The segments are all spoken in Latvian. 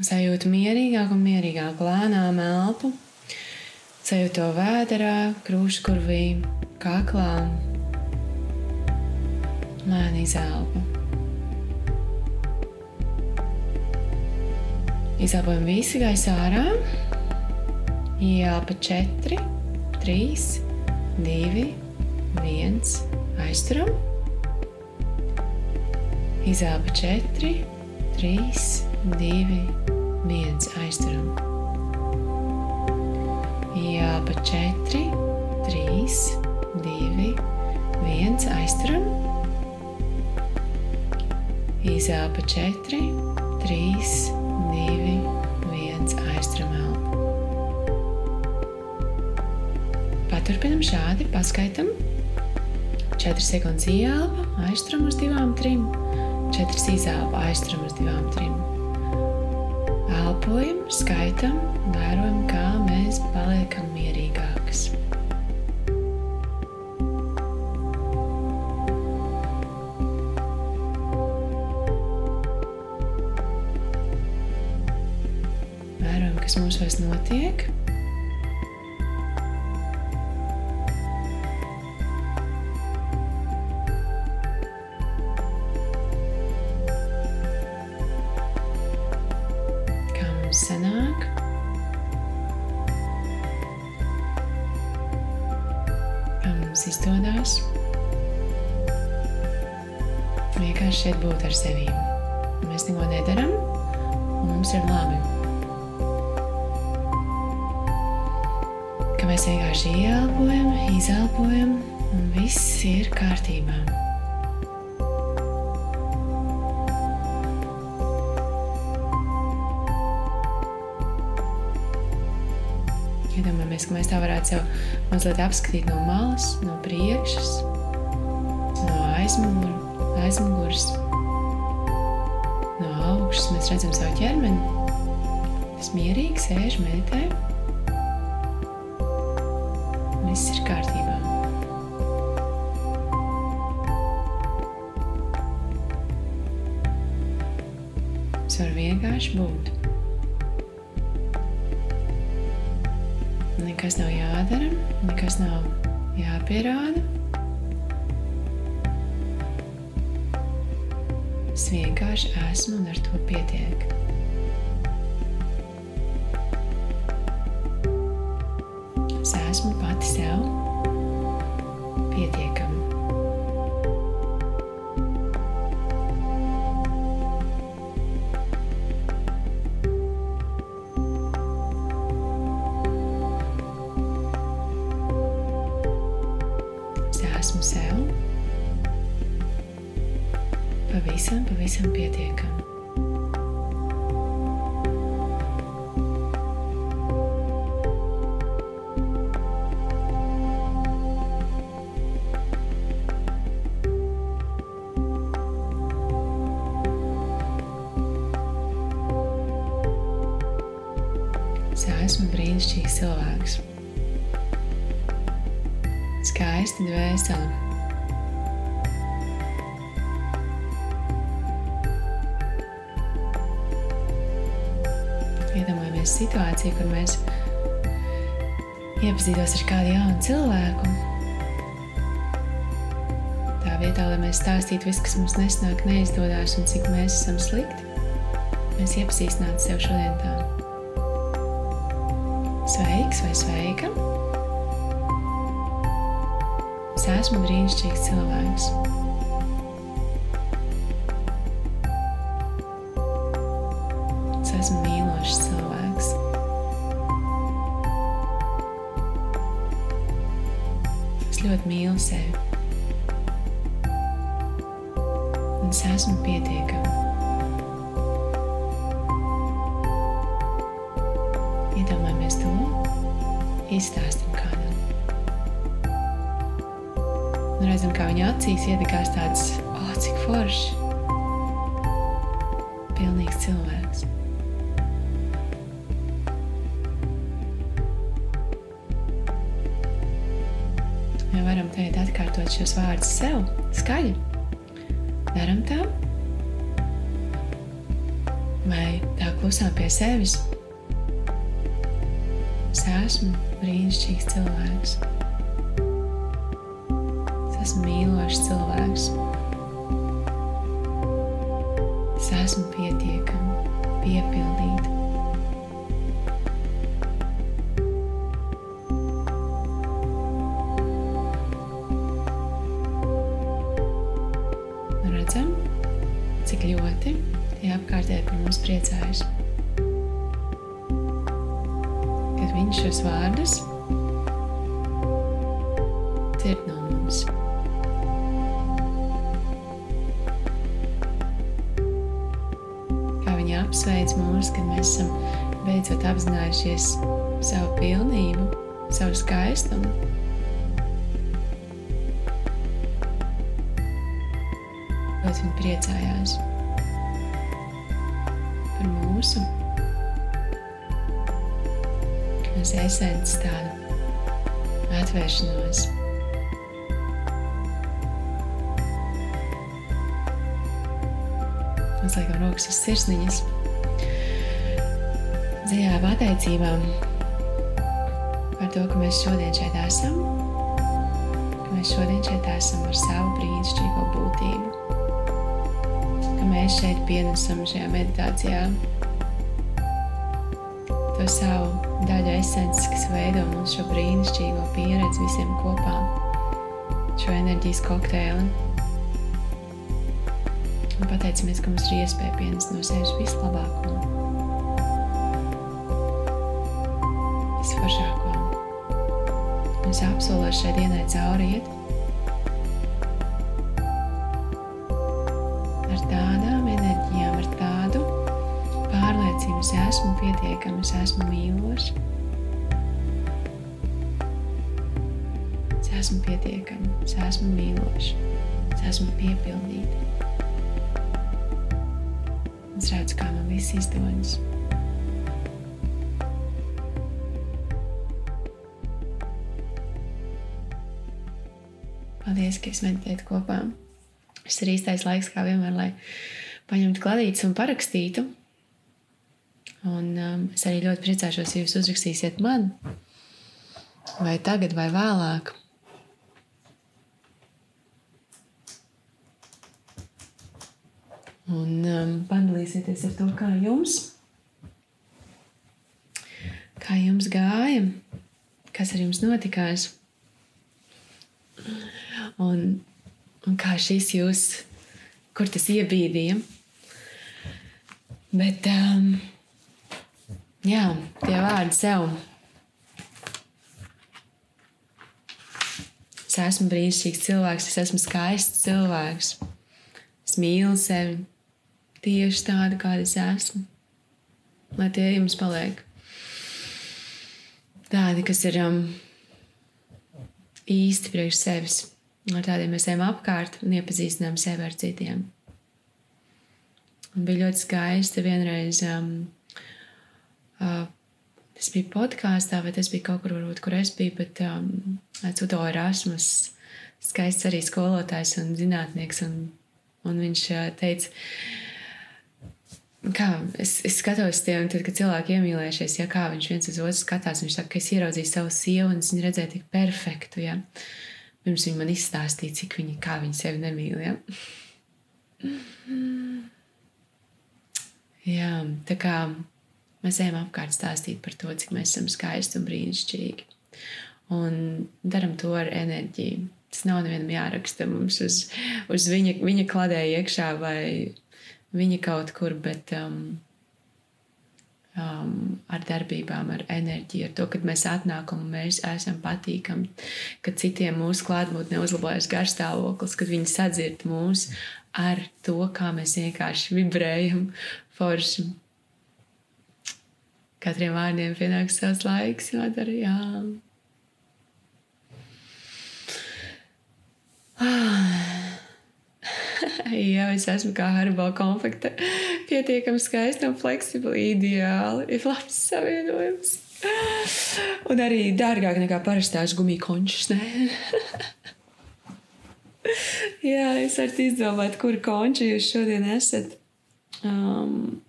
Sajūtu mierīgāku un mierīgāku lēnām elpu. Sajūtu to vēderā, krūškurvī, kaklā. Lēni izelpu. Izelpojam visu gaisu ārā. Ielpa 4, 3, 2, 1. Aizturam. Izelpa 4, 3, 2, 1. Aizturam. Ielpa 4, 3, 2, 1. Aizturam. Izelpa 4, 3, 2, 1. Aizturam elpu. Paturpinam šādi, paskaitam. 4 sekundes ieelpa, aizturam uz 2, 3, 4 izelpa, aizturam uz 2, 3. Elpojam, skaitam, vērojam, kā mēs paliekam mierīgākas. Vērojam, kas mums vairs notiek. Izdodas? Vienkārši šeit būt ar sevi. Mēs neko nedaram, un mums ir labi. Ka mēs vienkārši ieelpojam, izelpojam, un viss ir kārtībā. Iedomājamies, ka mēs tā varētu sev mazliet apskatīt no malas, no priekšas, no aizmugures, aizmugures, no augšas. Mēs redzam savu ķermeni. Tas mierīgi sēž, meditē. Viss ir kārtībā. Es varu vienkārši būt. Nekas nav jādara, nekas nav jāpierāda. Es vienkārši esmu un ar to pietiek. Pavisam, pavisam pietiekama. Es esmu brīnišķīgs cilvēks. Skaisti dvēseli. Iedomājamies situāciju, kur mēs iepazītos ar kādu jaunu cilvēku. Tā vietā, lai mēs stāstītu visu, kas mums nesnāk, neizdodas un cik mēs esam slikti, mēs iepazīstinātu sev šodien tā. Sveiks vai sveika! Es esmu brīnišķīgs cilvēks. Es ļoti mīlu sevi. Un es esmu pietiekama. Iedomājamies to, izstāstam kādam. Un redzam, kā viņa acīs iedegās tāds, oh, cik forši. Pilnīgs cilvēks. Ja varam tagad atkārtot šos vārdus sev, skaļi. Daram tā. vai tā klusām pie sevis. Es esmu brīnišķīgs cilvēks. Es esmu mīlošs cilvēks. Es esmu pietiekami, piepildīta. Mums priecājas. Kad viņš šos vārdus dzird no mums. Kā viņi apsveic mūs, kad mēs esam beidzot apzinājušies savu pilnību, savu skaistumu. Ļoti viņi priecājās par mūsu uz esences tādu atvēršanos. Uzliekam rokas uz sirsniņas. Dziļā pateicībā par to, ka mēs šodien šeit esam, ka mēs šodien šeit esam ar savu brīnišķīgo būtību, ka mēs šeit pienesam šajā meditācijā to savu daļu esences, kas veido mums šo brīnišķīgo pieredzi visiem kopā, šo enerģijas kokteili. Un pateicamies, ka mums ir iespēja pienest no sevis vislabāko, visforšāko. Un es apsolu šai dienai cauri iet ar tādām es esmu pietiekams, es esmu mīlošs. Es esmu pietiekams, es esmu mīlošs, es esmu piepildīts. Es redzu, kā man viss izdodas. Paldies, ka es meditēju kopā. Šis ir īstais laiks, kā vienmēr, lai paņemtu kladītes un parakstītu. Un um, es arī ļoti priecāšos, ja jūs uzrakstīsiet man, vai tagad, vai vēlāk. Un um, padalīsieties ar to, kā jums, kā jums gāja, kas ar jums notikās. Un, un kā šis jūs, kur tas iebīdīja. Bet, um, jā, tie vārdi sev. Es esmu brīnišķīgs cilvēks, es esmu skaists cilvēks. Es mīlu sevi tieši tādu, kāda es esmu. Lai tie jums paliek tādi, kas ir um, īsti priekš sevis. Ar tādiem mēs ejam apkārt un iepazīstinām sevi ar citiem. Un bija ļoti skaisti vienreiz. Um, tas bija podkāstā, vai tas bija kaut kur, varbūt, kur es biju, bet um, Cuto Erasmus, skaists arī skolotājs un zinātnieks. Un, un viņš teica, kā es, es skatos tiem, tad, kad cilvēki iemīlējušies, ja kā viņš viens uz otru skatās, viņš saka, ka es ieraudzīju savu sievu un es viņu redzēju tik perfektu. Ja? Pirms viņi man izstāstīja, cik viņi, kā viņi sevi nemīl. Ja? Jā, tā kā mēs ejam apkārt stāstīt par to, cik mēs esam skaisti un brīnišķīgi. Un darām to ar enerģiju. Tas nav nevienam jāraksta mums uz, uz viņa, viņa kladē iekšā vai viņa kaut kur, bet um, um, ar darbībām, ar enerģiju, ar to, kad mēs atnākam un mēs esam patīkami, ka citiem mūsu klātbūtnē uzlabojas garstāvoklis, kad viņi sadzird mūs ar to, kā mēs vienkārši vibrējam forši. Katriem vārdiem pienāks savs laiks, jādara, jā. Jā, es esmu kā Haribo konfekte. Pietiekami skaista un fleksibla, ideāli. Ir labs savienojums. Un arī dārgāk nekā parastās gumiju končus. Jā, es varu izdomāt, kur konči jūs šodien esat. Um,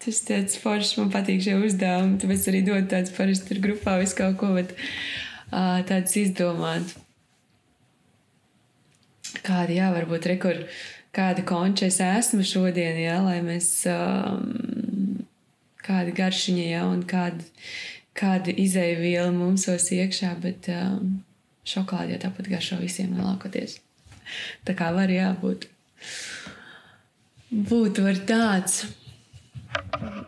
Tas tāds foršs, man patīk šie uzdevumi. Tāpēc arī dod tāds parasti tur grupā visu kaut ko, bet uh, tāds izdomāt. Kādi, jā, varbūt rekur, kāda konča es esmu šodien, jā, lai mēs, um, kāda garšiņa, jā, un kāda, kāda izēviela mums tos iekšā, bet um, šokolādi jau tāpat garšo visiem lielākoties. Tā kā var jābūt. Būtu var tāds. Bye.